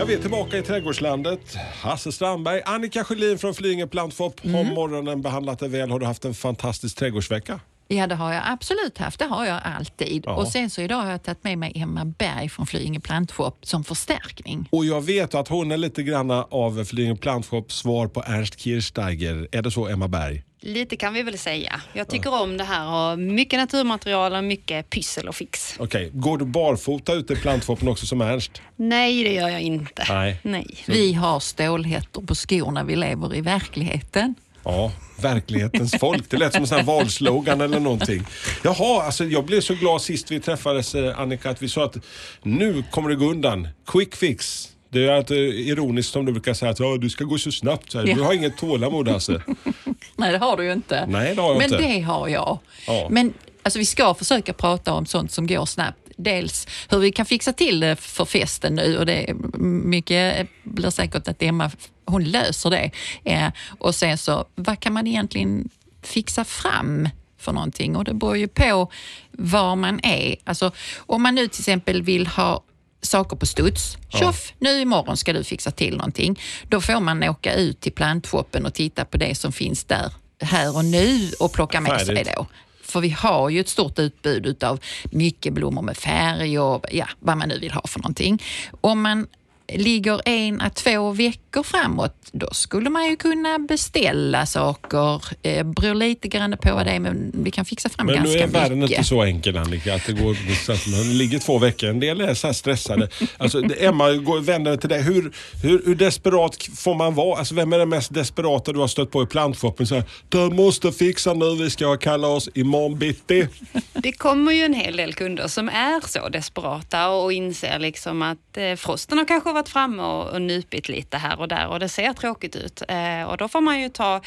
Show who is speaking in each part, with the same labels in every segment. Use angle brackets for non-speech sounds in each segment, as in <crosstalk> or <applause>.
Speaker 1: Ja, vi är tillbaka i trädgårdslandet. Hasse Strandberg, Annika Sjölin från Flyinge Plantshop. Har morgonen behandlat dig väl? Har du haft en fantastisk trädgårdsvecka?
Speaker 2: Ja, det har jag absolut haft. Det har jag alltid.
Speaker 1: Ja.
Speaker 2: Och sen så idag har jag tagit med mig Emma Berg från Flyinge Plantshop som förstärkning.
Speaker 1: Och jag vet att hon är lite granna av Flyinge Plantshops svar på Ernst Kirchsteiger. Är det så, Emma Berg?
Speaker 3: Lite kan vi väl säga. Jag tycker om det här och mycket naturmaterial och mycket pyssel och fix.
Speaker 1: Okej, går du barfota ute i plantshopen också som Ernst?
Speaker 3: Nej, det gör jag inte.
Speaker 1: Nej.
Speaker 3: Nej.
Speaker 2: Vi har stålhättor på skorna. Vi lever i verkligheten.
Speaker 1: Ja, verklighetens folk. Det lät som en sån här valslogan eller någonting. Jaha, alltså jag blev så glad sist vi träffades eh, Annika att vi sa att nu kommer det gå undan. Quick fix. Det är att, eh, ironiskt som du brukar säga att du ska gå så snabbt. Så här. Du
Speaker 2: Ja.
Speaker 1: har inget tålamod Hasse. <laughs>
Speaker 2: Nej, det har du ju inte.
Speaker 1: Nej, det har jag
Speaker 2: Men
Speaker 1: inte.
Speaker 2: det har jag.
Speaker 1: Ja.
Speaker 2: Men alltså, vi ska försöka prata om sånt som går snabbt. Dels hur vi kan fixa till det för festen nu och det är mycket blir säkert att Emma hon löser det. Eh, och sen så, vad kan man egentligen fixa fram för någonting? Och det beror ju på var man är. Alltså, om man nu till exempel vill ha saker på studs. Tjoff, nu imorgon ska du fixa till någonting. Då får man åka ut till plantshoppen och titta på det som finns där här och nu och plocka med sig
Speaker 1: Färdigt.
Speaker 2: då. För vi har ju ett stort utbud utav mycket blommor med färg och ja, vad man nu vill ha för någonting. Om man ligger en à två veckor framåt, då skulle man ju kunna beställa saker. Eh, beror lite grann på vad det är, men vi kan fixa fram
Speaker 1: Men nu
Speaker 2: ganska
Speaker 1: är världen
Speaker 2: mycket.
Speaker 1: inte så enkel Annika, att det går så att man ligger två veckor. En del är så här stressade. Alltså, det- Emma, går- vänder till dig. Hur, hur, hur desperat får man vara? Alltså, vem är den mest desperata du har stött på i plantshoppen? Så här, Du måste fixa nu, vi ska ha kalas imorgon bitti.
Speaker 3: Det kommer ju en hel del kunder som är så desperata och inser liksom att eh, frosten har kanske varit framme och, och nypit lite här och där och det ser tråkigt ut. Eh, och då får man ju ta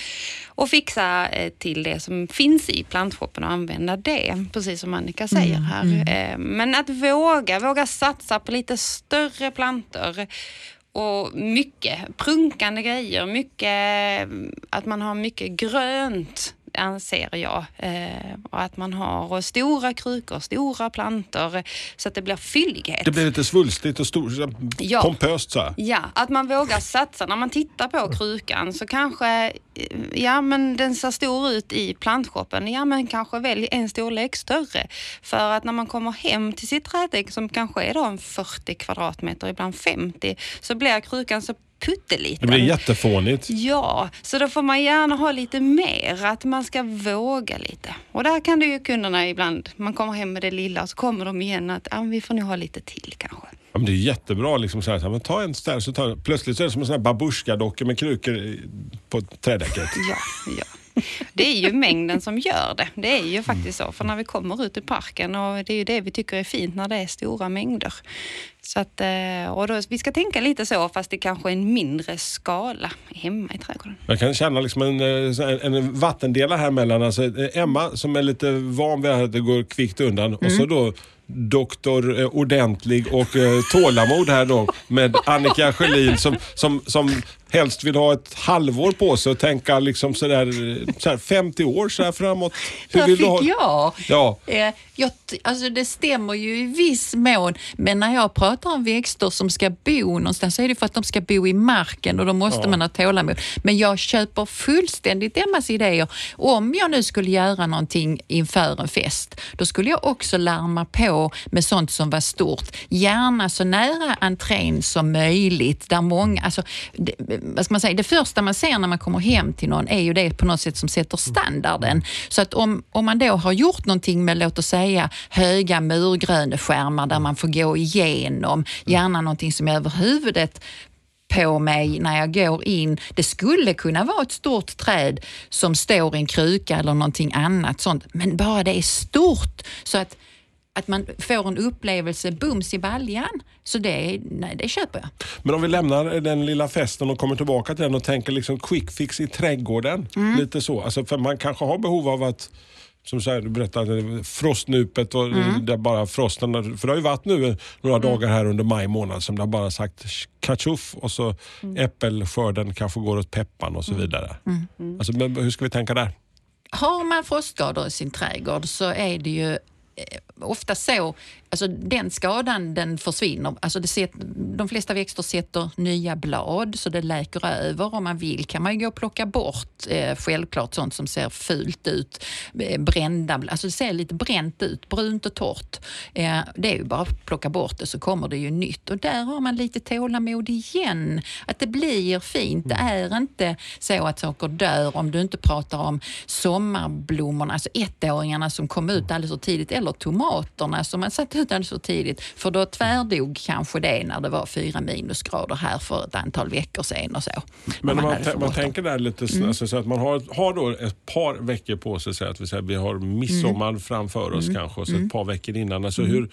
Speaker 3: och fixa eh, till det som finns i plantshoppen och använda det, precis som Annika säger här. Eh, men att våga, våga satsa på lite större plantor och mycket prunkande grejer, mycket, att man har mycket grönt anser jag. Eh, och att man har stora krukor, stora plantor så att det blir fyllighet.
Speaker 1: Det blir lite svulstigt och stor, här
Speaker 3: Ja.
Speaker 1: pompöst så här.
Speaker 3: Ja, att man vågar satsa. När man tittar på krukan så kanske, ja men den ser stor ut i plantshoppen. Ja men kanske välj en storlek större. För att när man kommer hem till sitt trädäck som kanske är då en 40 kvadratmeter, ibland 50, så blir krukan så
Speaker 1: Det
Speaker 3: pytteliten.
Speaker 1: blir jättefånigt.
Speaker 3: Ja, så då får man gärna ha lite mer, att man ska våga lite. Och där kan det ju kunderna ibland, man kommer hem med det lilla och så kommer de igen att ah, vi får nog ha lite till kanske.
Speaker 1: Ja, men det är jättebra. Liksom så här, så här, men ta en där så tar, plötsligt så är det som en sån här med krukor på trädäcket.
Speaker 3: Ja, ja. <laughs> Det är ju mängden som gör det. Det är ju faktiskt så. För när vi kommer ut i parken och det är ju det vi tycker är fint när det är stora mängder. Så att, eh, och då, vi ska tänka lite så fast det kanske är en mindre skala hemma i trädgården.
Speaker 1: Jag kan känna liksom en, eh, en vattendelare här mellan alltså, eh, Emma som är lite van vid att det går kvickt undan och så då doktor eh, ordentlig och eh, tålamod här då med Annika Sjölin som, som, som helst vill ha ett halvår på sig och tänka liksom sådär, eh, sådär 50 år så här framåt.
Speaker 2: Där
Speaker 1: vill
Speaker 2: fick
Speaker 1: du ha?
Speaker 2: jag.
Speaker 1: Ja.
Speaker 2: Eh, jag, alltså det stämmer ju i viss mån, men när jag pratar om växter som ska bo någonstans så är det för att de ska bo i marken och då måste man ha tålamod. Men jag köper fullständigt Emmas idéer. Om jag nu skulle göra någonting inför en fest, då skulle jag också larma på med sånt som var stort. Gärna så nära entrén som möjligt. Där många, alltså, det, vad ska man säga, det första man ser när man kommer hem till någon är ju det på något sätt som sätter standarden. Så att om, om man då har gjort någonting med, låt oss säga, höga murgröneskärmar där man får gå igenom, gärna någonting som är över huvudet på mig när jag går in. Det skulle kunna vara ett stort träd som står i en kruka eller någonting annat sånt, men bara det är stort så att att man får en upplevelse bums i baljan. Så det, nej, det köper jag.
Speaker 1: Men om vi lämnar den lilla festen och kommer tillbaka till den och tänker liksom quick fix i trädgården.
Speaker 2: Mm.
Speaker 1: Lite så. Alltså för man kanske har behov av att som så här, du berättade, frostnupet och
Speaker 2: Mm.
Speaker 1: där bara frosten, för det har ju varit nu några dagar här under maj månad som det har bara sagt kachuff och så
Speaker 2: Mm.
Speaker 1: äppelskörden kanske går åt peppan och så vidare.
Speaker 2: Mm.
Speaker 1: Alltså, men hur ska vi tänka där?
Speaker 2: Har man frostskador i sin trädgård så är det ju eh, ofta så, alltså den skadan den försvinner. Alltså det set, de flesta växter sätter nya blad så det läker över. Om man vill kan man ju gå och plocka bort eh, självklart sånt som ser fult ut. Eh, brända, alltså det ser lite bränt ut, brunt och torrt. Eh, det är ju bara att plocka bort det så kommer det ju nytt och där har man lite tålamod igen. Att det blir fint. Det är inte så att saker dör om du inte pratar om sommarblommorna, alltså ettåringarna som kom ut alldeles för tidigt eller tomaterna som man satte ut alldeles för tidigt. För då tvärdog kanske det när det var fyra minusgrader här för ett antal veckor sedan och så.
Speaker 1: Men man, man
Speaker 2: bråttom.
Speaker 1: tänker där lite
Speaker 2: Mm.
Speaker 1: alltså, så att man har, har då ett par veckor på sig, så att vi, säger, vi har midsommar
Speaker 2: Mm.
Speaker 1: framför oss kanske och så ett par veckor innan. Alltså, hur,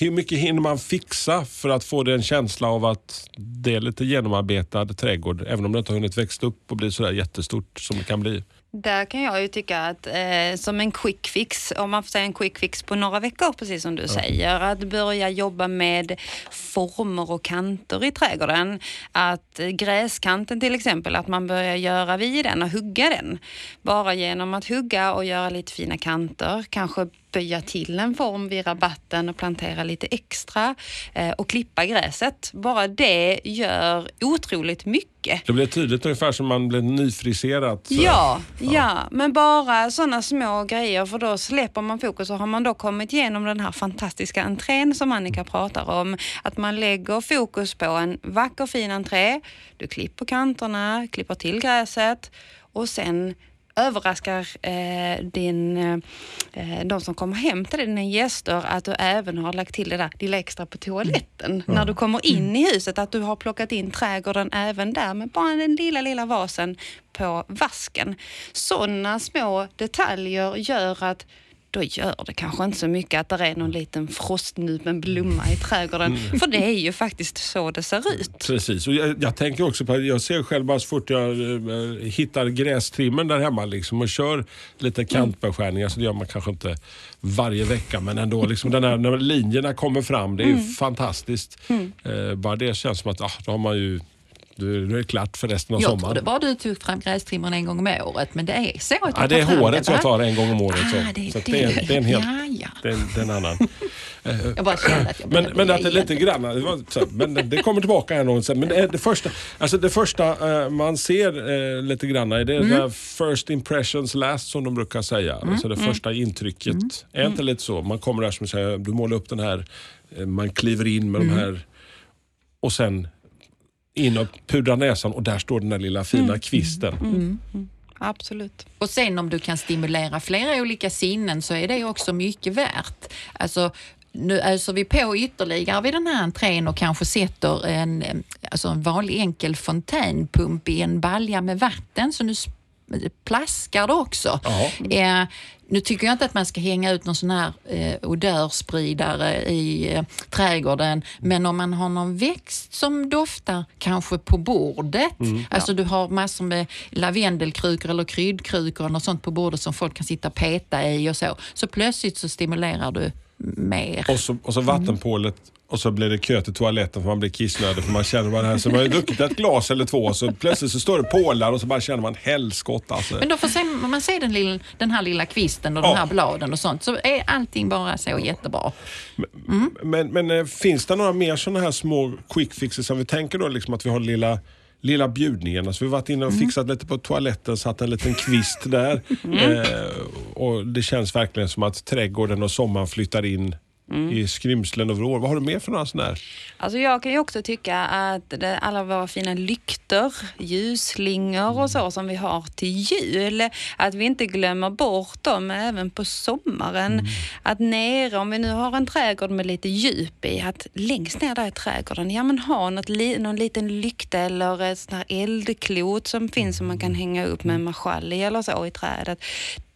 Speaker 1: hur mycket hinner man fixa för att få en känsla av att det är lite genomarbetad trädgård även om det inte har hunnit växa upp och bli sådär jättestort som det kan bli?
Speaker 3: Där kan jag ju tycka att eh, som en quick fix, om man får säga en quick fix på några veckor, precis som du säger, att börja jobba med former och kanter i trädgården. Att eh, gräskanten till exempel, att man börjar göra vid den och hugga den. Bara genom att hugga och göra lite fina kanter, kanske böja till en form vid rabatten och plantera lite extra eh, och klippa gräset. Bara det gör otroligt mycket.
Speaker 1: Det blir tydligt ungefär som man blir nyfriserat. så-
Speaker 3: Ja, ja, men bara sådana små grejer för då släpper man fokus och har man då kommit igenom den här fantastiska entrén som Annika pratar om. Att man lägger fokus på en vacker fin entré, du klipper kanterna, klipper till gräset och sen överraskar eh, din, eh, de som kommer hem till dig, dina gäster, att du även har lagt till det där lilla extra på toaletten. När du kommer in i huset, att du har plockat in trädgården även där med bara den lilla, lilla vasen på vasken. Sådana små detaljer gör att då gör det kanske inte så mycket att det är någon liten frostnupen blomma i trädgården. För det är ju faktiskt så det ser ut.
Speaker 1: Precis, och jag, jag tänker också på, jag ser själv bara så fort jag eh, hittar grästrimmen där hemma liksom, och kör lite kantbeskärningar, så det gör man kanske inte varje vecka, men ändå liksom den här, när linjerna kommer fram, det är ju fantastiskt. Eh, bara det känns som att ah, då har man ju, då är det klart för resten av
Speaker 2: Jag
Speaker 1: sommaren.
Speaker 2: trodde bara du tog fram grästrimmern en gång om året, men det är så att
Speaker 1: Ja, det är håret
Speaker 2: va?
Speaker 1: jag tar en gång om året. Så,
Speaker 2: Ah, det är
Speaker 1: så
Speaker 2: det.
Speaker 1: det, är, det är en helt...
Speaker 2: Ja, ja.
Speaker 1: Det är, det är en annan. <laughs>
Speaker 2: Jag bara kände att jag
Speaker 1: Men, att det är lite grann, det, var, så, men det, kommer tillbaka här någonstans. Men det, det första, alltså det första eh, man ser eh, lite grann är det
Speaker 2: Mm.
Speaker 1: first impressions last som de brukar säga. Alltså det första intrycket.
Speaker 2: Mm.
Speaker 1: Är inte lite så? Man kommer där som säger, du målar upp den här, eh, man kliver in med
Speaker 2: Mm.
Speaker 1: de här och sen in och pudrar näsan och där står den där lilla fina
Speaker 2: Mm.
Speaker 1: kvisten.
Speaker 3: Absolut.
Speaker 2: Och sen om du kan stimulera flera olika sinnen så är det också mycket värt. Alltså, nu öser vi på ytterligare vid den här entrén och kanske sätter en, alltså en vanlig enkel fontänpump i en balja med vatten så nu plaskar det också. Eh, nu tycker jag inte att man ska hänga ut någon sån här eh, odörspridare i eh, trädgården, men om man har någon växt som doftar kanske på bordet, alltså du har massor med lavendelkrukor eller kryddkrukor och sånt på bordet som folk kan sitta och peta i och så, så plötsligt så stimulerar du mer.
Speaker 1: Och så, och så vattenpålet och så blir det kö till toaletten för man blir kissnödig för man känner bara det här. Så man har druckit ett glas eller två så plötsligt så står det pålar och så bara känner man helskotta. Alltså.
Speaker 2: Men då får se, man ser den, lilla, den här lilla kvisten och
Speaker 1: Ja.
Speaker 2: de här bladen och sånt så är allting bara så jättebra.
Speaker 1: Men, men eh, finns det några mer sådana här små quick fixes som vi tänker då liksom att vi har lilla Lilla bjudningen. Alltså vi har varit inne och fixat lite på toaletten, satt en liten kvist där. <laughs> Eh, och Det känns verkligen som att trädgården och sommaren flyttar in i skrymslen och vrår. Vad har du mer för några sådana här?
Speaker 3: Alltså jag kan ju också tycka att det, alla våra fina lyktor, ljusslingor och så som vi har till jul, att vi inte glömmer bort dem även på sommaren. Att nere, om vi nu har en trädgård med lite djup i, att längst ner där i trädgården, ja men ha något, li- någon liten lykta eller ett sånt här eldklot som finns som man kan hänga upp med en marschall eller så i trädet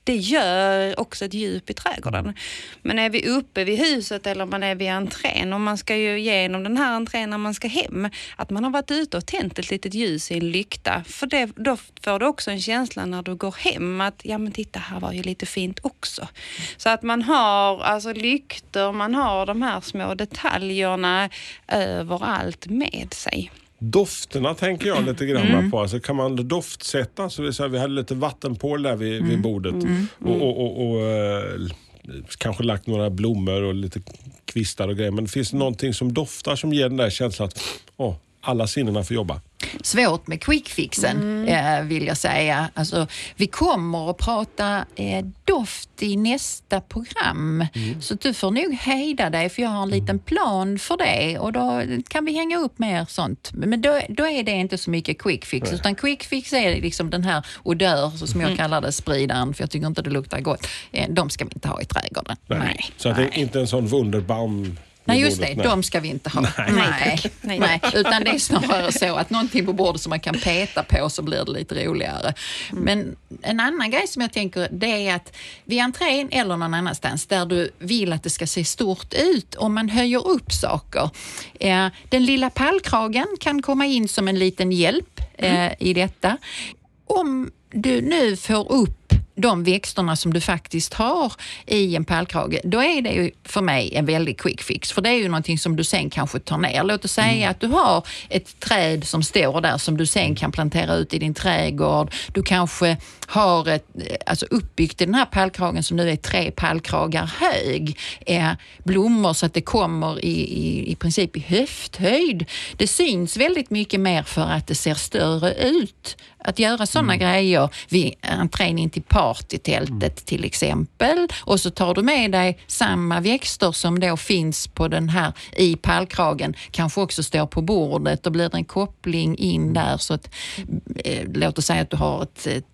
Speaker 3: det gör också ett djup i trädgården. Men är vi uppe vid huset eller man är vid entrén och man ska ju genom den här entrén när man ska hem, att man har varit ute och tänt ett litet ljus i en lykta. För det, då får du också en känsla när du går hem att, ja men titta här var ju lite fint också. Så att man har alltså lyktor, man har de här små detaljerna överallt med sig.
Speaker 1: Dofterna tänker jag lite grann på. Alltså kan man doftsätta? Så vi, så här, vi hade lite vattenpål där vid, vid bordet och, och, och, och eh, kanske lagt några blommor och lite kvistar och grejer. Men finns det någonting som doftar som ger den där känslan att åh, alla sinnena får jobba?
Speaker 2: Svårt med quickfixen eh, vill jag säga. Alltså, vi kommer att prata eh, doft i nästa program. Så du får nog hejda dig för jag har en liten plan för det och då kan vi hänga upp mer sånt. Men då, då är det inte så mycket quickfix utan quickfix är liksom den här odör så som jag kallar det, spridaren för jag tycker inte det luktar gott. Eh, de ska vi inte ha i trädgården. Nej.
Speaker 1: Så att det är inte en sån Wunderbaum
Speaker 2: Nej, just det. De ska vi inte ha. Nej,
Speaker 3: Nej.
Speaker 2: Nej.
Speaker 3: Nej.
Speaker 2: Utan det är snarare så att någonting på bordet som man kan peta på så blir det lite roligare. Men en annan grej som jag tänker det är att vid entrén eller någon annanstans där du vill att det ska se stort ut om man höjer upp saker. Eh, den lilla pallkragen kan komma in som en liten hjälp eh, i detta. Om du nu får upp de växterna som du faktiskt har i en pallkrage, då är det ju för mig en väldig quick fix. För det är ju någonting som du sen kanske tar ner. Låt oss säga att du har ett träd som står där som du sen kan plantera ut i din trädgård. Du kanske har ett, alltså uppbyggt i den här pallkragen som nu är tre pallkragar hög, eh, blommor så att det kommer i, i, i princip i höfthöjd. Det syns väldigt mycket mer för att det ser större ut. Att göra sådana grejer vid entrén in till partytältet till exempel och så tar du med dig samma växter som då finns på den här i pallkragen, kanske också står på bordet. Då blir det en koppling in där så att eh, låt oss säga att du har ett, ett,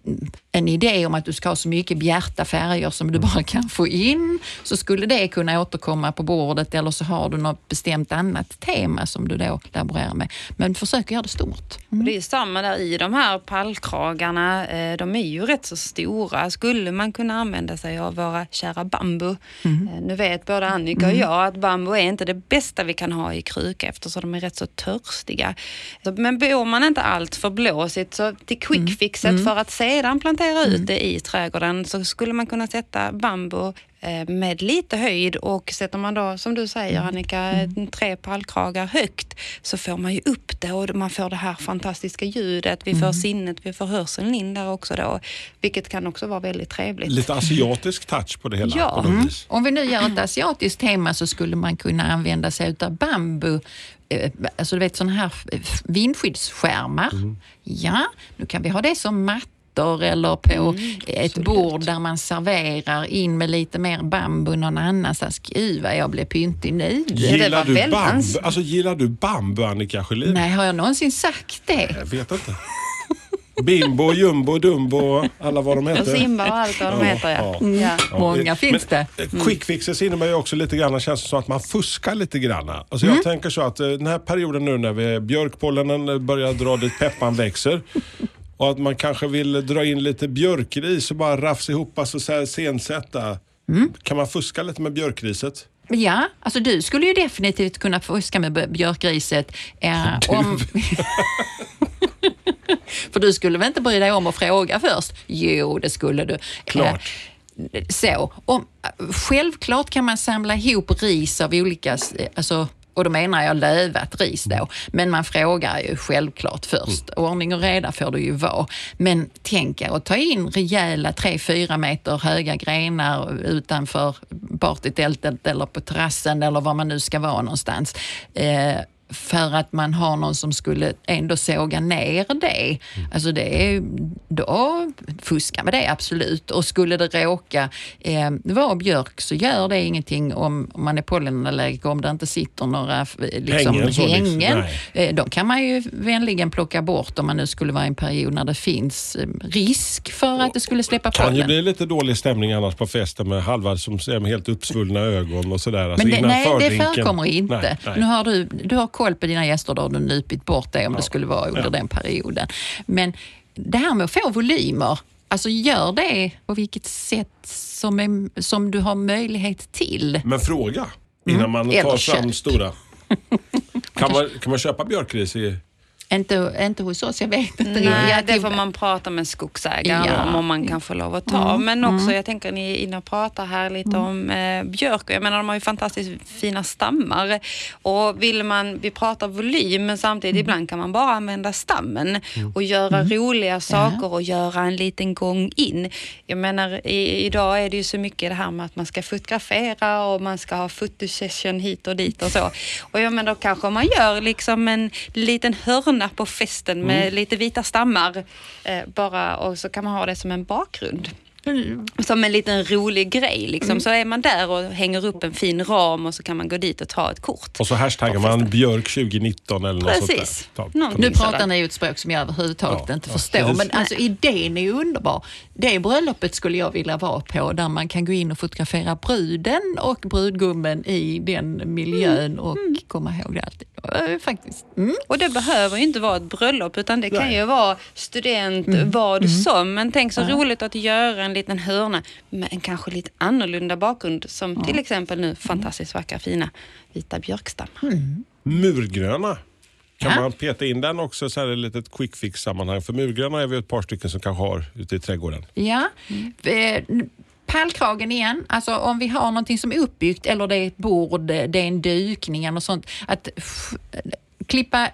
Speaker 2: en idé om att du ska ha så mycket bjärta färger som du bara kan få in så skulle det kunna återkomma på bordet eller så har du något bestämt annat tema som du då laborerar med. Men försök göra det stort.
Speaker 3: Och det är samma där i de här pallkragarna. eh, De är ju rätt så stora. Skulle man kunna använda sig av våra kära bambu? Eh, Nu vet både Annika och jag att bambu är inte det bästa vi kan ha i kruka eftersom de är rätt så törstiga. Men bor man inte allt för blåsigt så till quickfixet för att sedan plantera ut det i trädgården så skulle man kunna sätta bambu eh, med lite höjd och sätter man då, som du säger Annika, tre pallkragar högt så får man ju upp det och man får det här fantastiska ljudet. Vi får sinnet, vi får hörseln in där också då, vilket kan också vara väldigt trevligt.
Speaker 1: Lite asiatisk touch på det hela.
Speaker 3: Ja.
Speaker 1: På vis.
Speaker 2: Om vi nu gör ett asiatiskt tema så skulle man kunna använda sig av bambu eh, Alltså du vet sådana här eh, vindskyddsskärmar. Ja, nu kan vi ha det som mattor eller på ett bord där man serverar in med lite mer bambu någon annanstans. Gud vad jag blev pyntig nu.
Speaker 3: det
Speaker 1: Gillar,
Speaker 3: var
Speaker 1: du bambu? Alltså, gillar du bambu, Annika Sjölin?
Speaker 2: Nej, har jag någonsin sagt det?
Speaker 1: Jag vet inte. Bimbo, Jumbo, Dumbo, alla vad de
Speaker 3: Och
Speaker 1: heter.
Speaker 3: Simba och allt vad de
Speaker 1: Ja,
Speaker 3: heter ja.
Speaker 1: ja.
Speaker 3: ja.
Speaker 1: Ja,
Speaker 2: Många finns det.
Speaker 1: eh, Quick fixes innebär ju också lite grann, känns det som att man fuskar lite grann. Alltså
Speaker 2: Mm.
Speaker 1: jag tänker så att eh, den här perioden nu när vi, björkpollenen börjar dra dit peppan växer och att man kanske vill dra in lite björkris och bara rafsa ihop, alltså så här sensätta.
Speaker 2: Mm.
Speaker 1: Kan man fuska lite med björkriset?
Speaker 2: Ja, alltså du skulle ju definitivt kunna fuska med björkriset. Eh, om... <laughs> För du skulle väl inte bry dig om att fråga först? Jo, det skulle du.
Speaker 1: Klart.
Speaker 2: Eh, så, om, självklart kan man samla ihop ris av olika, s- alltså och då menar jag lövat ris då. Men man frågar ju självklart först. Ordning och reda får det ju vara. Men tänk er att ta in rejäla 3-4 meter höga grenar utanför partytältet eller på terrassen eller var man nu ska vara någonstans. Eh, för att man har någon som skulle ändå såga ner det. Alltså det är, då fuska med det absolut. Och skulle det råka eh, vara björk så gör det ingenting om, om man är pollenallergiker, om det inte sitter några liksom,
Speaker 1: Hängen liksom,
Speaker 2: hängen. Eh, de kan man ju vänligen plocka bort om man nu skulle vara i en period när det finns eh, risk för att det skulle släppa
Speaker 1: kan ju
Speaker 2: pollen.
Speaker 1: bli lite dålig stämning annars på festen med halva som ser med helt uppsvullna ögon och sådär. Alltså
Speaker 2: Men det, nej, det
Speaker 1: fördrinken.
Speaker 2: förekommer inte.
Speaker 1: Nej, nej.
Speaker 2: Nu har du, du har koll på dina gäster, då har du nypit bort det om det skulle vara under
Speaker 1: Ja.
Speaker 2: den perioden. Men det här med att få volymer, Alltså gör det på vilket sätt som, är, som du har möjlighet till.
Speaker 1: Men fråga innan man
Speaker 2: Eller
Speaker 1: tar fram
Speaker 2: köp.
Speaker 1: stora. <laughs> Kan man, kan man köpa björkris i...
Speaker 2: Inte, inte hos oss, jag vet inte.
Speaker 3: Nej,
Speaker 2: Jag-
Speaker 3: det får man prata med skogsägaren
Speaker 2: Ja.
Speaker 3: om, om man kan få lov att ta. Men också, jag tänker ni är inne och pratar här lite om eh, björk. Jag menar, de har ju fantastiskt fina stammar. Och vill man, vi pratar volym, men samtidigt ibland kan man bara använda stammen och göra roliga saker och göra en liten gång in. Jag menar, i, idag är det ju så mycket det här med att man ska fotografera och man ska ha fotosession hit och dit och så. Och jag menar, då kanske man gör liksom en liten hörna på festen med lite vita stammar. Eh, bara, och så kan man ha det som en bakgrund. Som en liten rolig grej. Liksom. Så är man där och hänger upp en fin ram och så kan man gå dit och ta ett kort.
Speaker 1: Och så hashtaggar man björk 2019 eller något
Speaker 3: Precis.
Speaker 1: sånt där. Ta-
Speaker 2: Nu pratar ni ju ett språk som jag överhuvudtaget
Speaker 1: Ja,
Speaker 2: inte
Speaker 1: ja,
Speaker 2: förstår.
Speaker 1: precis.
Speaker 2: Men alltså, idén är ju underbar. Det bröllopet skulle jag vilja vara på där man kan gå in och fotografera bruden och brudgummen i den miljön och komma ihåg det alltid. Faktiskt. Mm.
Speaker 3: Och det behöver ju inte vara ett bröllop utan det kan
Speaker 1: Nej.
Speaker 3: ju vara student, vad som. Men tänk så roligt att göra en liten hörna med en kanske lite annorlunda bakgrund. Som till exempel nu fantastiskt vackra fina vita björkstammar.
Speaker 1: Murgröna. Kan
Speaker 2: Ja.
Speaker 1: man peta in den också så här i ett litet quick fix sammanhang? För murgröna är vi ett par stycken som kanske har ute i trädgården.
Speaker 2: Ja. Eh, Pärlkragen igen, alltså om vi har någonting som är uppbyggt eller det är ett bord, det är en dukning eller sånt. Att klippa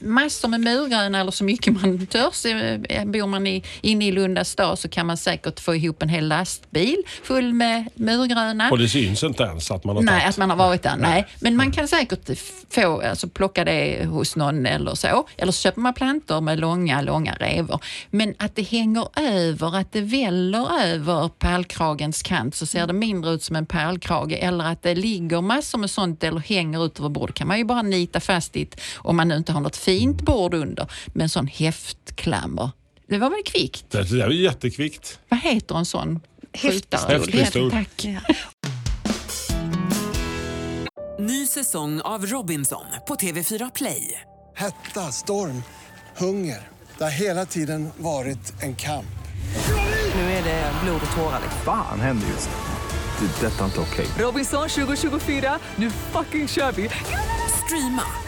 Speaker 2: massor med murgröna eller så mycket man törs. Eh, Bor man i, inne i Lunda stad så kan man säkert få ihop en hel lastbil full med murgröna.
Speaker 1: Och det syns inte ens att man har
Speaker 2: Nej,
Speaker 1: tagit.
Speaker 2: att man har varit där. Nej. Men man kan säkert få, alltså plocka det hos någon eller så. Eller så köper man plantor med långa, långa revor. Men att det hänger över, att det väller över pärlkragens kant så ser det mindre ut som en pärlkrage. Eller att det ligger massor med sånt eller hänger ut över bordet. kan man ju bara nita fast ett, om man nu inte har något fint bord under, med en sån häftklammer. Det var väl kvickt?
Speaker 1: Det där är ju jättekvickt.
Speaker 2: Vad heter en sån?
Speaker 3: Häftpistol.
Speaker 1: Häftpistol.
Speaker 2: Tack. <laughs>
Speaker 4: Ny säsong av Robinson på TV4 Play.
Speaker 5: Hetta, storm, hunger. Det har hela tiden varit en kamp.
Speaker 4: Nu är det blod och tårar.
Speaker 6: Fan händer just nu. Det. är Detta är inte okej.
Speaker 4: Robinson 2024, nu fucking kör vi! Streama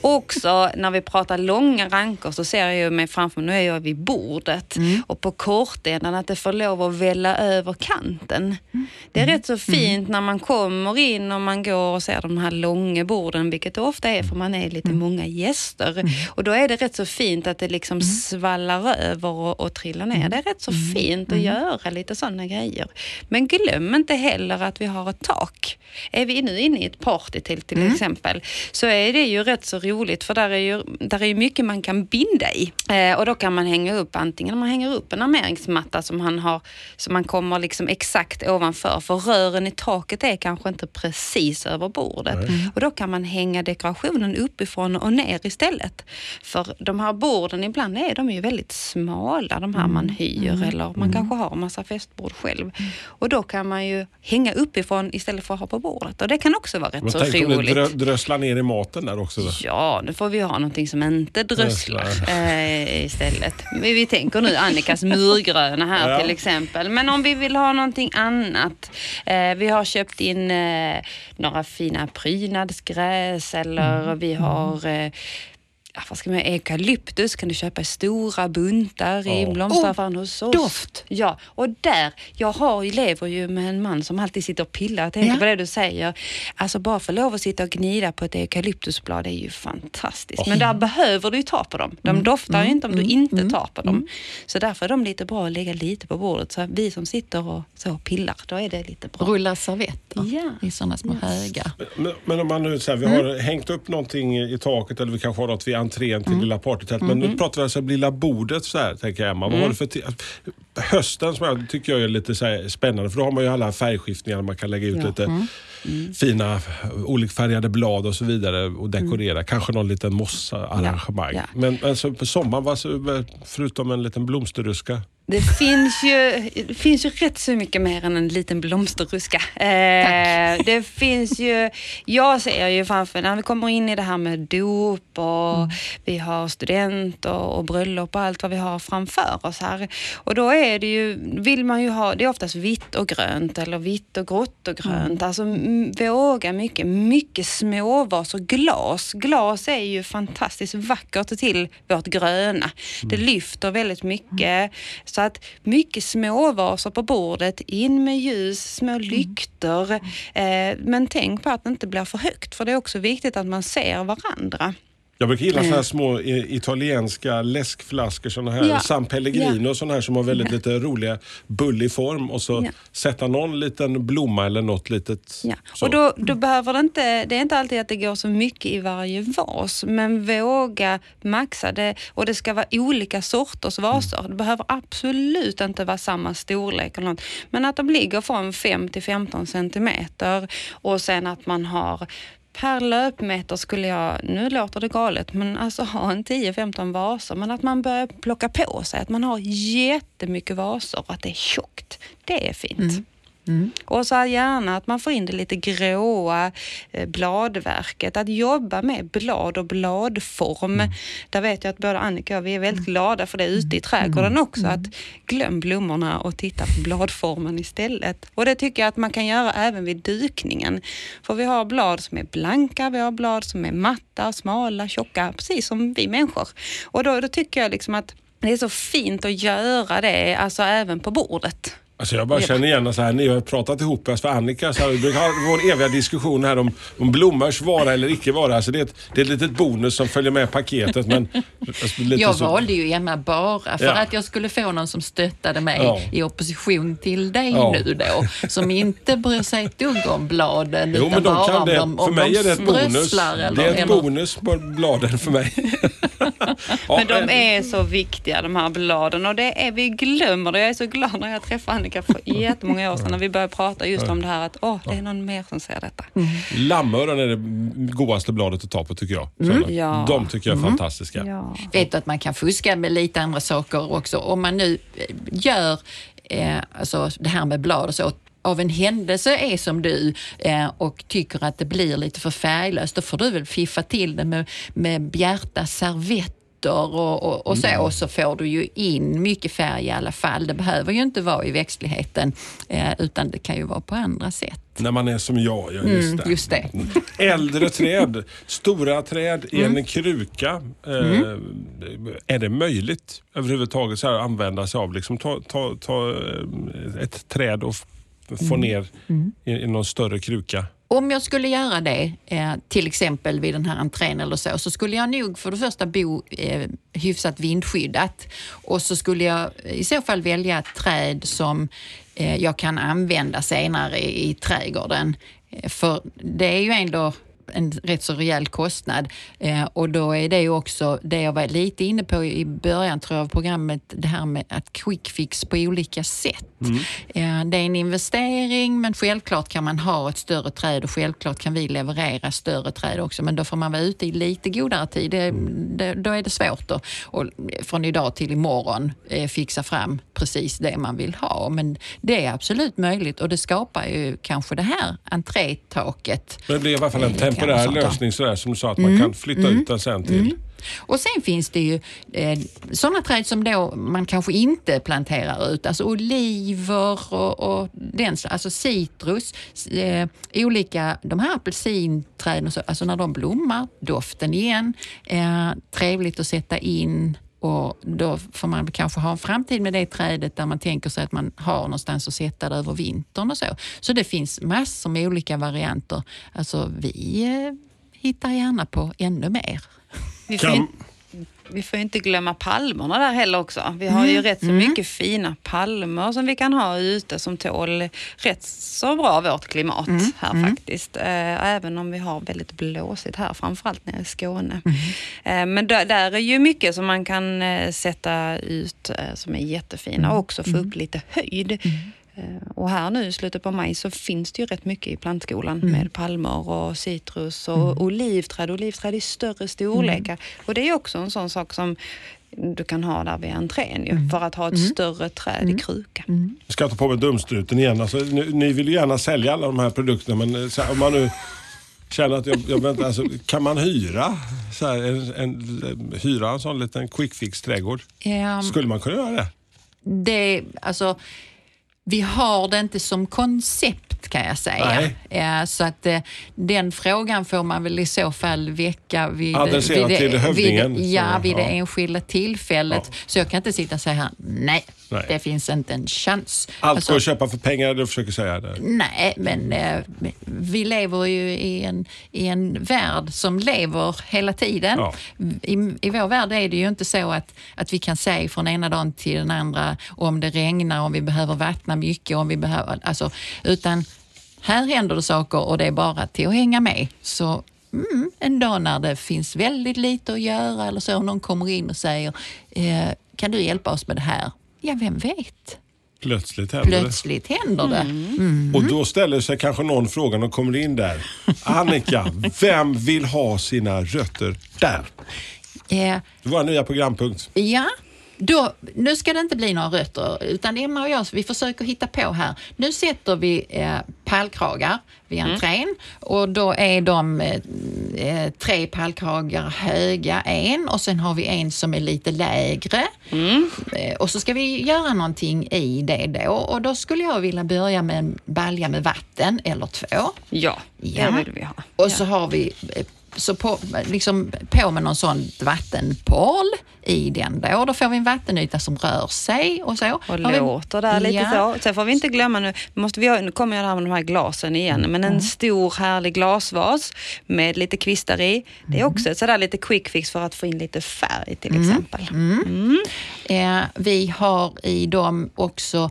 Speaker 3: Också när vi pratar långa rankor så ser jag ju mig framför mig, nu är jag vid bordet och på kortändan att det får lov att välla över kanten. Det är rätt så fint när man kommer in och man går och ser de här långa borden, vilket det ofta är för man är lite många gäster. Och då är det rätt så fint att det liksom svallar över och, och trillar ner. Det är rätt så fint att göra lite sådana grejer. Men glöm inte heller att vi har ett tak. Är vi nu inne i ett party till, till exempel, så är det ju rätt så roligt för där är ju, där är mycket man kan binda i. Eh, och då kan man hänga upp antingen man hänger upp en armeringsmatta som han har, som man kommer liksom exakt ovanför. För rören i taket är kanske inte precis över bordet. Och då kan man hänga dekorationen uppifrån och ner istället. För de här borden, ibland är de ju väldigt smala, de här man hyr eller man kanske har massa festbord själv. Och då kan man ju hänga uppifrån istället för att ha på bordet. Och det kan också vara rätt
Speaker 1: Men
Speaker 3: så
Speaker 1: tänk om det
Speaker 3: roligt.
Speaker 1: drö, drösslar ner i maten där också. Då.
Speaker 3: Ja, nu får vi ha någonting som inte Dröslar. eh, istället. Vi, vi tänker nu Annikas murgröna här
Speaker 1: Ja.
Speaker 3: till exempel. Men om vi vill ha någonting annat. Eh, vi har köpt in eh, några fina prydnadsgräs eller
Speaker 1: Mm.
Speaker 3: vi har eh, vad ska man? Eukalyptus kan du köpa i stora buntar i blomsteraffären hos oss.
Speaker 2: doft.
Speaker 3: Ja, och där, jag har, lever ju med en man som alltid sitter och pillar. Jag tänker
Speaker 2: Ja.
Speaker 3: på det du säger. Alltså bara få lov att sitta och gnida på ett eukalyptusblad är ju fantastiskt. Men där behöver du ju ta på dem. De
Speaker 2: Mm.
Speaker 3: doftar ju inte om du inte tar på dem. Så därför är de lite bra att lägga lite på bordet. Så vi som sitter och så pillar, då är det lite bra.
Speaker 2: Rulla servetter
Speaker 3: Ja.
Speaker 2: i sådana små högar.
Speaker 1: Men, men om man nu säger, vi
Speaker 2: Mm.
Speaker 1: har hängt upp någonting i taket eller vi kanske har något vi entrén till lilla partytält. Men nu pratar vi alltså om lilla bordet så här, tänker jag Emma. Vad har du för Hösten som jag tycker jag är lite så spännande för då har man ju alla färgskiftningar. Man kan lägga ut lite fina olikfärgade blad och så vidare och dekorera. Kanske någon liten mossa-arrangemang.
Speaker 3: Ja,
Speaker 1: Men alltså, på sommaren, förutom en liten blomsterruska?
Speaker 3: Det finns, ju, det finns ju rätt så mycket mer än en liten blomsterruska. Eh, det finns ju, jag ser ju framför när vi kommer in i det här med dop och vi har student och, bröllop och allt vad vi har framför oss här. Och då är det ju, vill man ju ha, det är oftast vitt och grönt eller vitt och grått och grönt. Alltså m- våga mycket, mycket småvas och glas. Glas är ju fantastiskt vackert till vårt gröna. Det lyfter väldigt mycket. Så att mycket småvaser på bordet, in med ljus, små lyktor. Eh, men tänk på att det inte blir för högt för det är också viktigt att man ser varandra.
Speaker 1: Jag brukar gilla
Speaker 3: Mm.
Speaker 1: såna här små eh, italienska läskflaskor, såna här
Speaker 3: Ja.
Speaker 1: San Pellegrino och såna här som har väldigt lite roliga bullig form och så
Speaker 3: Ja.
Speaker 1: sätta någon liten blomma eller något litet.
Speaker 3: Ja.
Speaker 1: så.
Speaker 3: Och då, då behöver det inte, det är inte alltid att det går så mycket i varje vas, men våga maxa det. Och det ska vara olika sorters vaser. Det behöver absolut inte vara samma storlek eller något. Men att de ligger från 5 till 15 centimeter och sen att man har per löpmeter skulle jag, nu låter det galet, men alltså ha en 10-15 vaser. Men att man börjar plocka på sig, att man har jättemycket vaser och att det är tjockt. Det är fint. Mm. Och så gärna att man får in det lite gråa eh, bladverket. Att jobba med blad och bladform. Där vet jag att både Annika och jag, vi är väldigt glada för det ute i trädgården också. Att glöm blommorna och titta på bladformen istället. Och det tycker jag att man kan göra även vid dukningen. För vi har blad som är blanka, vi har blad som är matta, smala, tjocka, precis som vi människor. Och då, då tycker jag liksom att det är så fint att göra det, alltså även på bordet.
Speaker 1: Alltså jag bara känner igen så här, ni har pratat ihop er för Annika, så här, vi brukar ha vår eviga diskussion här om, om blommors vara eller icke vara. Alltså det, är ett, det är ett litet bonus som följer med paketet. Men, alltså, lite
Speaker 2: Jag
Speaker 1: så-
Speaker 2: valde ju Emma bara för
Speaker 1: Ja.
Speaker 2: att jag skulle få någon som stöttade mig
Speaker 1: Ja.
Speaker 2: i opposition till dig
Speaker 1: Ja.
Speaker 2: nu då. Som inte bryr sig ett dugg om bladen
Speaker 1: Jo,
Speaker 2: utan bara om
Speaker 1: det.
Speaker 2: de,
Speaker 1: För
Speaker 2: om
Speaker 1: mig
Speaker 2: de
Speaker 1: är det ett bonus.
Speaker 2: Eller,
Speaker 1: Det är ett
Speaker 2: eller,
Speaker 1: bonus på bladen för mig. <laughs> Ja,
Speaker 3: Men de är så viktiga de här bladen och det är, vi glömmer det. Jag är så glad när jag träffade Annika för jättemånga år sedan när vi började prata just om det här att åh, det är någon mer som ser detta.
Speaker 1: Lammöron är det godaste bladet att ta på tycker jag. Sådana.
Speaker 3: Ja.
Speaker 1: De tycker jag är fantastiska.
Speaker 3: Ja.
Speaker 2: vet du att man kan fuska med lite andra saker också. Om man nu eh, gör eh, alltså det här med blad och så av en händelse är som du eh, och tycker att det blir lite för färglöst, då får du väl fiffa till det med, med bjärta servetter och, och, och så, och så får du ju in mycket färg i alla fall. Det behöver ju inte vara i växtligheten, eh, utan det kan ju vara på andra sätt.
Speaker 1: När man är som jag, ja just
Speaker 2: Mm,
Speaker 1: det.
Speaker 2: just det.
Speaker 1: Äldre träd, stora träd i
Speaker 2: Mm.
Speaker 1: en kruka. Eh, Är det möjligt överhuvudtaget så här, att använda sig av? Liksom, ta, ta, ta eh, ett träd och få
Speaker 2: Mm.
Speaker 1: ner i, i någon större kruka.
Speaker 2: Om jag skulle göra det, eh, till exempel vid den här entrén eller så, så skulle jag nog för det första bo eh, hyfsat vindskyddat och så skulle jag i så fall välja ett träd som eh, jag kan använda senare i, trädgården. För det är ju ändå en rätt så rejäl kostnad eh, och då är det ju också det jag var lite inne på i början tror jag av programmet, det här med att quick fix på olika sätt. Eh, det är en investering men självklart kan man ha ett större träd och självklart kan vi leverera större träd också men då får man vara ute i lite godare tid. Det, det, då är det svårt att och från idag till imorgon eh, fixa fram precis det man vill ha. Men det är absolut möjligt och det skapar ju kanske det här entrétaket
Speaker 1: det blir i alla fall en
Speaker 2: Lite
Speaker 1: temporär
Speaker 2: sånt där.
Speaker 1: lösning sådär, som du sa, att man kan flytta ut den sen till...
Speaker 2: Och sen finns det ju eh, sådana träd som då man kanske inte planterar ut, alltså oliver och, och den, alltså citrus, eh, olika, de här apelsinträden, och så, alltså när de blommar, doften igen, eh, trevligt att sätta in och då får man kanske ha en framtid med det trädet där man tänker sig att man har någonstans att sätta det över vintern och så. Så det finns massor med olika varianter. Alltså vi eh, hittar gärna på ännu mer.
Speaker 1: Kan-
Speaker 3: vi får inte glömma palmerna där heller också. Vi har ju rätt så mycket fina palmer som vi kan ha ute som tål rätt så bra vårt klimat här faktiskt. Eh, Även om vi har väldigt blåsigt här, framförallt nere i Skåne. Eh, Men där, där är ju mycket som man kan eh, sätta ut som är jättefina och också få upp lite höjd. Eh, Och här nu i slutet på maj så finns det ju rätt mycket i plantskolan med palmer och citrus och olivträd. Olivträd i större storlekar. Och det är också en sån sak som du kan ha där vid entrén ju, för att ha ett större träd i kruka.
Speaker 1: Jag ska ta på mig dumstruten igen. Alltså, ni, ni vill ju gärna sälja alla de här produkterna men eh, så här, om man nu känner att jag, jag väntar, alltså, kan man hyra så här, en, en, hyra en sån liten quick fix trädgård?
Speaker 2: Ehm,
Speaker 1: Skulle man kunna göra det?
Speaker 2: det, alltså, vi har det inte som koncept kan jag säga.
Speaker 1: Nej.
Speaker 2: Så att eh, den frågan får man väl i så fall väcka vid,
Speaker 1: Adressera
Speaker 2: vid,
Speaker 1: till hövdingen,
Speaker 2: vid, ja, vid det
Speaker 1: ja.
Speaker 2: enskilda tillfället.
Speaker 1: Ja.
Speaker 2: Så jag kan inte sitta och säga här, nej,
Speaker 1: Nej.
Speaker 2: det finns inte en chans.
Speaker 1: Allt
Speaker 2: Alltså,
Speaker 1: går att köpa för pengar, du försöker säga det.
Speaker 2: Nej, men eh, vi lever ju i en, i en värld som lever hela tiden.
Speaker 1: Ja.
Speaker 2: I, I vår värld är det ju inte så att, att vi kan säga från ena dagen till den andra om det regnar, om vi behöver vattna mycket, om vi behöver, alltså, utan här händer det saker och det är bara till att hänga med. Så mm, en dag när det finns väldigt lite att göra eller så, någon kommer in och säger eh, kan du hjälpa oss med det här? Ja, vem vet?
Speaker 1: Plötsligt händer det.
Speaker 2: Plötsligt händer det.
Speaker 1: Och då ställer sig kanske någon frågan och kommer in där. Annika, <laughs> vem vill ha sina rötter där?
Speaker 2: Eh,
Speaker 1: Det var en nya programpunkt.
Speaker 2: Ja, då, nu ska det inte bli några rötter, utan Emma och jag vi försöker hitta på här. Nu sätter vi eh, pallkragar vid entrén och då är de eh, eh, tre pallkragar höga, en och sen har vi en som är lite lägre. Eh, och så ska vi göra någonting i det då och då skulle jag vilja börja med en balja med vatten eller två.
Speaker 3: Ja, det
Speaker 2: Ja.
Speaker 3: vill vi ha.
Speaker 2: Och så har vi eh, så på, liksom på med någon sån vattenpål i den då. Då får vi en vattenyta som rör sig och så.
Speaker 3: Och
Speaker 2: Har vi-
Speaker 3: låter där lite
Speaker 2: Ja.
Speaker 3: så. Sen får vi inte glömma nu, måste vi ha, nu kommer jag där med de här glasen igen, men
Speaker 2: Mm.
Speaker 3: en stor härlig glasvas med lite kvistar i. Det är
Speaker 2: Mm.
Speaker 3: också ett sådär lite quick fix för att få in lite färg till
Speaker 2: Mm.
Speaker 3: exempel.
Speaker 2: Eh, vi har i dem också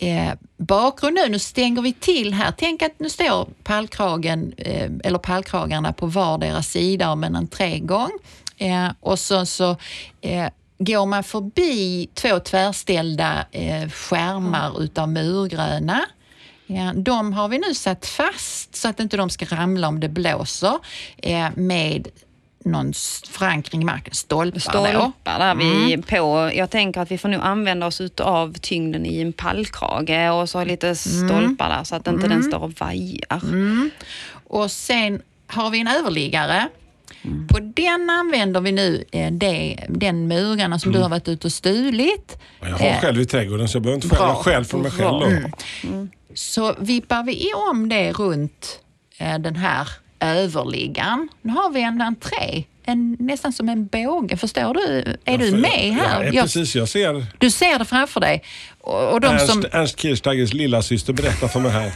Speaker 2: eh, bakgrund nu. Nu stänger vi till här. Tänk att nu står pallkragen, eh, eller pallkragarna på vardera sida om en entregång. Eh, och så, så eh, går man förbi två tvärställda eh, skärmar utav murgröna. Ja, de har vi nu satt fast så att inte de ska ramla om det blåser eh, med någon förankring i marken, stolpar.
Speaker 3: Stolpar där vi
Speaker 2: Mm.
Speaker 3: på. Jag tänker att vi får nu använda oss av tyngden i en pallkrage och så lite
Speaker 2: Mm.
Speaker 3: stolpar där så att inte den står och vajar.
Speaker 2: Och sen har vi en överliggare.
Speaker 3: Mm.
Speaker 2: På den använder vi nu eh, det, den murarna som du har varit ute och stulit.
Speaker 1: Jag har
Speaker 2: Eh,
Speaker 1: själv i trädgården så jag behöver inte
Speaker 2: bra,
Speaker 1: själv från mig själv.
Speaker 2: Mm. Så vippar vi om det runt eh, den här överliggaren. Nu har vi en entré, en, nästan som en båge. Förstår du? Är du
Speaker 1: för-
Speaker 2: med här?
Speaker 1: Ja,
Speaker 2: Jag-
Speaker 1: precis. Jag ser
Speaker 2: Du ser det framför dig. Och, och de
Speaker 1: Ernst,
Speaker 2: som
Speaker 1: Ernst Kirchstaggers lilla syster berättar för mig här.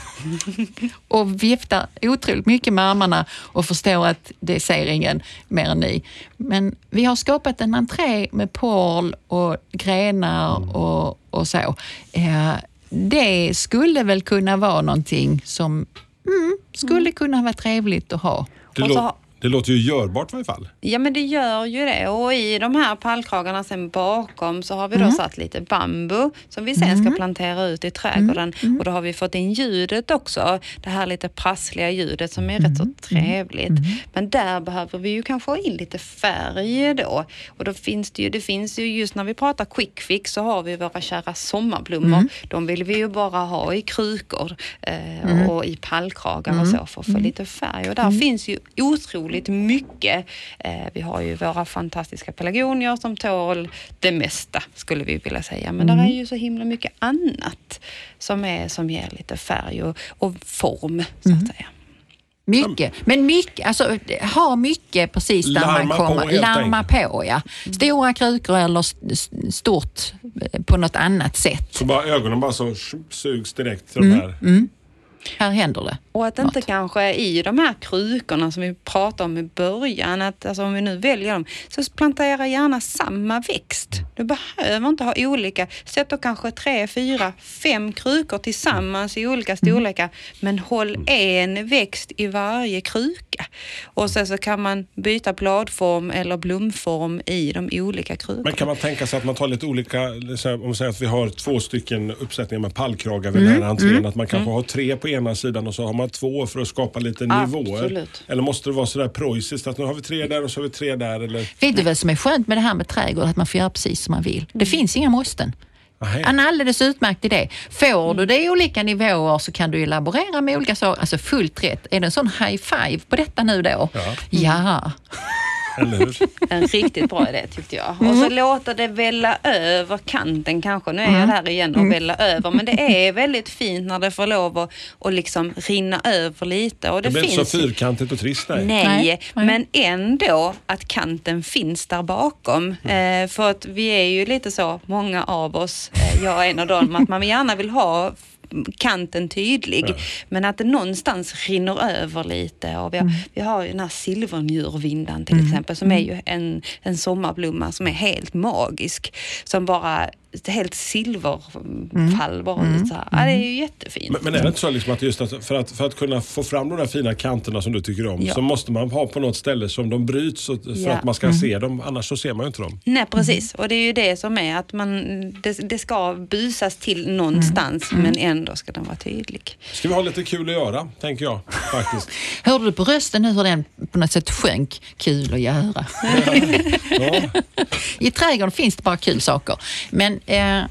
Speaker 1: <laughs>
Speaker 2: och viftar otroligt mycket med armarna och förstår att det ser ingen mer än ni. Men vi har skapat en entré med pål och grenar och, och så. Eh, det skulle väl kunna vara någonting som mm, skulle kunna vara trevligt att ha.
Speaker 1: Det,
Speaker 3: Och så
Speaker 1: lå- det låter ju görbart i varje fall.
Speaker 3: Ja men det gör ju det. Och i de här pallkragarna sen bakom så har vi då satt lite bambu som vi sen ska plantera ut i trädgården. Och då har vi fått in ljudet också. Det här lite prassliga ljudet som är rätt så trevligt. Men där behöver vi ju kanske ha in lite färg då. Och då finns det ju, det finns ju just när vi pratar quick fix så har vi våra kära sommarblommor. De vill vi ju bara ha i krukor eh, och i pallkragar och så för att få lite färg. Och där finns ju otroligt mycket. Eh, vi har ju våra fantastiska pelargonier som tål det mesta skulle vi vilja säga. Men där är ju så himla mycket annat som, är, som ger lite färg och, och form så att säga.
Speaker 2: Mycket, men mycket, alltså ha mycket precis där
Speaker 1: Larma
Speaker 2: man
Speaker 1: på,
Speaker 2: kommer.
Speaker 1: helt
Speaker 2: Larma på, ja. Stora krukor eller st- st- stort eh, på något annat sätt.
Speaker 1: Så bara ögonen bara så sugs direkt till
Speaker 2: Mm,
Speaker 1: de här.
Speaker 2: Här händer det.
Speaker 3: Och att inte kanske i de här krukorna som vi pratade om i början, att alltså om vi nu väljer dem, så plantera gärna samma växt. Du behöver inte ha olika. Sätt då kanske tre, fyra, fem krukor tillsammans i olika storlekar, men håll en växt i varje kruka. Och sen så kan man byta bladform eller blomform i de olika krukorna.
Speaker 1: Men kan man tänka sig att man tar lite olika, om vi säger att vi har två stycken uppsättningar med pallkragar vid
Speaker 3: Mm,
Speaker 1: den här entrén,
Speaker 3: mm,
Speaker 1: att man kanske har tre på ena sidan och så har man två för att skapa lite nivåer.
Speaker 2: Absolut.
Speaker 1: Eller måste det vara sådär preussiskt att nu har vi tre där och så har vi tre där eller?
Speaker 2: Vet du vad som är skönt med det här med trädgård? Att man får göra precis som man vill. Det finns inga måsten. En alldeles utmärkt idé. Får du det i olika nivåer så kan du ju laborera med olika saker. Alltså fullt rätt. Är det en sån high five på detta nu då?
Speaker 1: Ja.
Speaker 2: ja. <laughs>
Speaker 1: Eller hur?
Speaker 3: En riktigt bra idé tyckte jag. Och så låta det välla över kanten kanske. Nu är jag där igen och välla över. Men det är väldigt fint när det får lov att, att liksom rinna över lite. Och det,
Speaker 1: Det blir inte så
Speaker 3: finns...
Speaker 1: fyrkantigt och trist nej.
Speaker 3: Nej,
Speaker 2: Nej,
Speaker 3: men ändå att kanten finns där bakom. Eh, för att vi är ju lite så, många av oss, eh, jag är en av dem, att man gärna vill ha kanten tydlig. Men att det någonstans rinner över lite. Och vi, har, vi har ju den här silvernjurvindan till exempel som är ju en, en sommarblomma som är helt magisk. Som bara helt silverfall bara ut så här. Ja, det är ju jättefint.
Speaker 1: Men, men är det inte så liksom att just att för, att för att kunna få fram de där fina kanterna som du tycker om
Speaker 3: Ja.
Speaker 1: så måste man ha på något ställe som de bryts för
Speaker 3: Ja.
Speaker 1: att man ska se dem. Annars så ser man ju inte dem.
Speaker 3: Nej, precis. Och det är ju det som är att man, det, det ska busas till någonstans men ändå ska den vara tydlig.
Speaker 1: Ska vi ha lite kul att göra, tänker jag faktiskt. <laughs>
Speaker 2: Hörde du på rösten nu hur den på något sätt sjönk? Kul att göra.
Speaker 1: Ja. <laughs>
Speaker 2: I trädgården finns det bara kul saker. Men eh,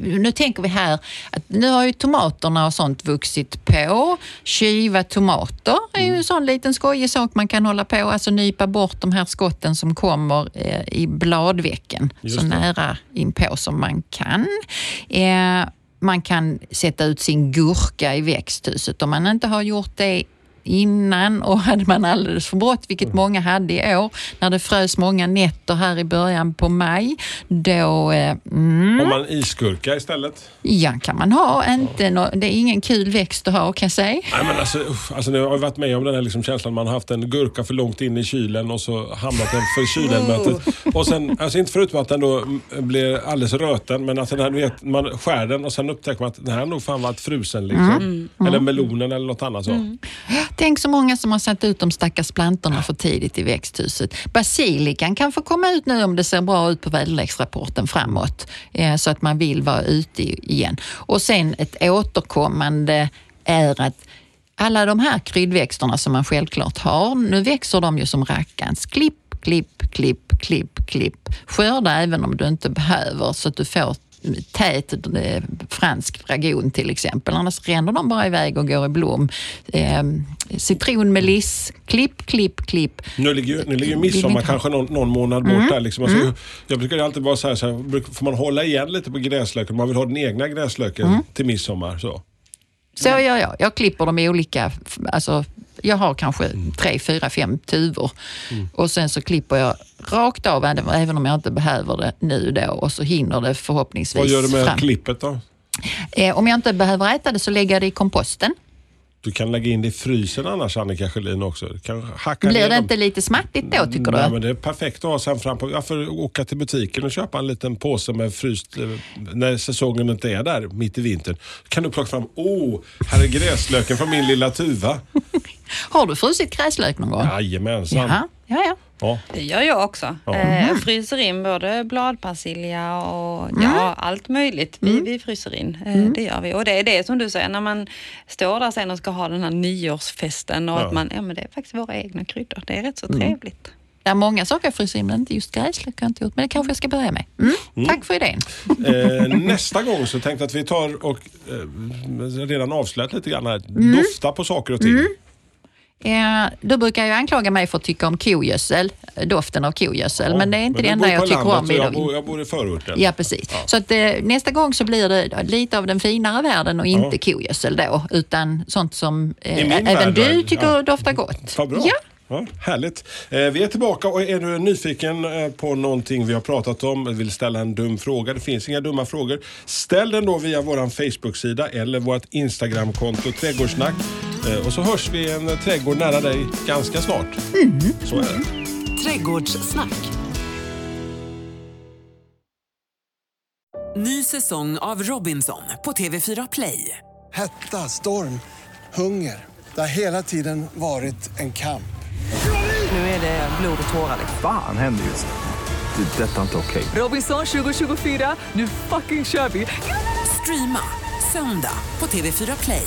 Speaker 2: nu tänker vi här att nu har ju tomaterna och sånt vuxit på. Skiva tomater är ju en sån liten skojig sak man kan hålla på. Alltså nypa bort de här skotten som kommer eh, i bladvecken så nära inpå som man kan. Eh, man kan sätta ut sin gurka i växthuset om man inte har gjort det innan och hade man alldeles för brått, vilket många hade i år, när det frös många nätter här i början på maj, då eh, mm,
Speaker 1: Har man isgurka istället?
Speaker 2: ja, kan man ha. Inte nå, det är ingen kul växt att ha kan jag säga.
Speaker 1: Nej, men alltså, uff, alltså, jag har varit med om den här liksom känslan man har haft en gurka för långt in i kylen och så hamnat den för kylelemäntet. Och sen, alltså inte förutom att den då mm, blir alldeles röten, men att den här, vet, man skär den och sen upptäcker man att den här nog fan varit frusen. Liksom. Eller melonen eller något annat så.
Speaker 2: Tänk så många som har satt ut de stackars plantorna för tidigt i växthuset. Basilikan kan få komma ut nu om det ser bra ut på väderleksrapporten framåt, eh, så att man vill vara ute igen. Och sen ett återkommande är att alla de här kryddväxterna som man självklart har, nu växer de ju som rackans. Klipp, klipp, klipp, klipp, klipp. Skörda även om du inte behöver så att du får tät fransk dragon till exempel. Annars ränner de bara iväg och går i blom. Eh, citronmeliss, klipp, klipp, klipp.
Speaker 1: Nu ligger nu ligger midsommar kanske någon, någon månad bort där. Liksom. Alltså, Jag brukar alltid vara så här, så här får man hålla igen lite på gräslöken? Man vill ha den egna gräslöken till midsommar. Så.
Speaker 2: Så gör jag. Jag klipper dem i olika, alltså jag har kanske tre, fyra, fem tuvor och sen så klipper jag rakt av även även om jag inte behöver det nu då och så hinner det förhoppningsvis
Speaker 1: Vad gör du med
Speaker 2: fram.
Speaker 1: klippet då?
Speaker 2: Eh, om jag inte behöver äta det så lägger jag det i komposten.
Speaker 1: Du kan lägga in det i frysen annars Annika Sjölin också. Du kan hacka
Speaker 2: Blir det inte lite smattigt då tycker
Speaker 1: Nej,
Speaker 2: du?
Speaker 1: men det är perfekt att ha sen fram på. Varför åka till butiken och köpa en liten påse med fryst eh, när säsongen inte är där mitt i vintern. Kan du plocka fram, åh, här är gräslöken från min lilla tuva. <laughs>
Speaker 2: Har du frusit gräslök någon gång?
Speaker 1: Jajamensan.
Speaker 2: Jaha, ja, ja.
Speaker 1: Ja.
Speaker 3: Det gör jag också.
Speaker 1: Ja.
Speaker 3: Eh, jag fryser in både bladpersilja och ja, allt möjligt. Vi, vi fryser in. Eh, Det gör vi. Och det är det som du säger, när man står där sen och ska ha den här nyårsfesten och
Speaker 1: Ja.
Speaker 3: att man, ja men det är faktiskt våra egna kryddor. Det är rätt så trevligt.
Speaker 2: Det är många saker jag fryser in, men inte just gräslök har jag inte gjort. Men det kanske jag ska börja med. Mm. Tack för idén.
Speaker 1: Eh, nästa gång så tänkte jag att vi tar och eh, redan avslöjat lite grann här.
Speaker 2: Mm.
Speaker 1: Dofta på saker och ting.
Speaker 2: Eh, du brukar ju anklaga mig för att tycka om kogödsel, doften av kogödsel,
Speaker 1: Ja,
Speaker 2: men det är inte det enda jag tycker om.
Speaker 1: Jag bor, jag bor i förorten.
Speaker 2: Ja, precis. Så att, eh, nästa gång så blir det lite av den finare världen och inte kogödsel då, utan sånt som eh, även
Speaker 1: värld,
Speaker 2: du
Speaker 1: ja.
Speaker 2: tycker doftar gott.
Speaker 1: Vad bra.
Speaker 2: Ja,
Speaker 1: Ja, härligt. Eh, vi är tillbaka och är du nyfiken eh, på någonting vi har pratat om, vill ställa en dum fråga, det finns inga dumma frågor. Ställ den då via vår Facebook-sida eller vårt Instagram-konto Trädgårdssnack. Eh, och så hörs vi i en trädgård nära dig ganska snart. Så är det.
Speaker 7: Trädgårdssnack.
Speaker 4: Ny säsong av Robinson på TV4 Play.
Speaker 5: Hetta, storm, hunger. Det har hela tiden varit en kamp.
Speaker 4: Nu är det blod och tårar.
Speaker 6: Fan händer just det. Det är detta inte okej.
Speaker 4: Robinson 2024, nu fucking kör vi! Streama söndag på TV4 Play.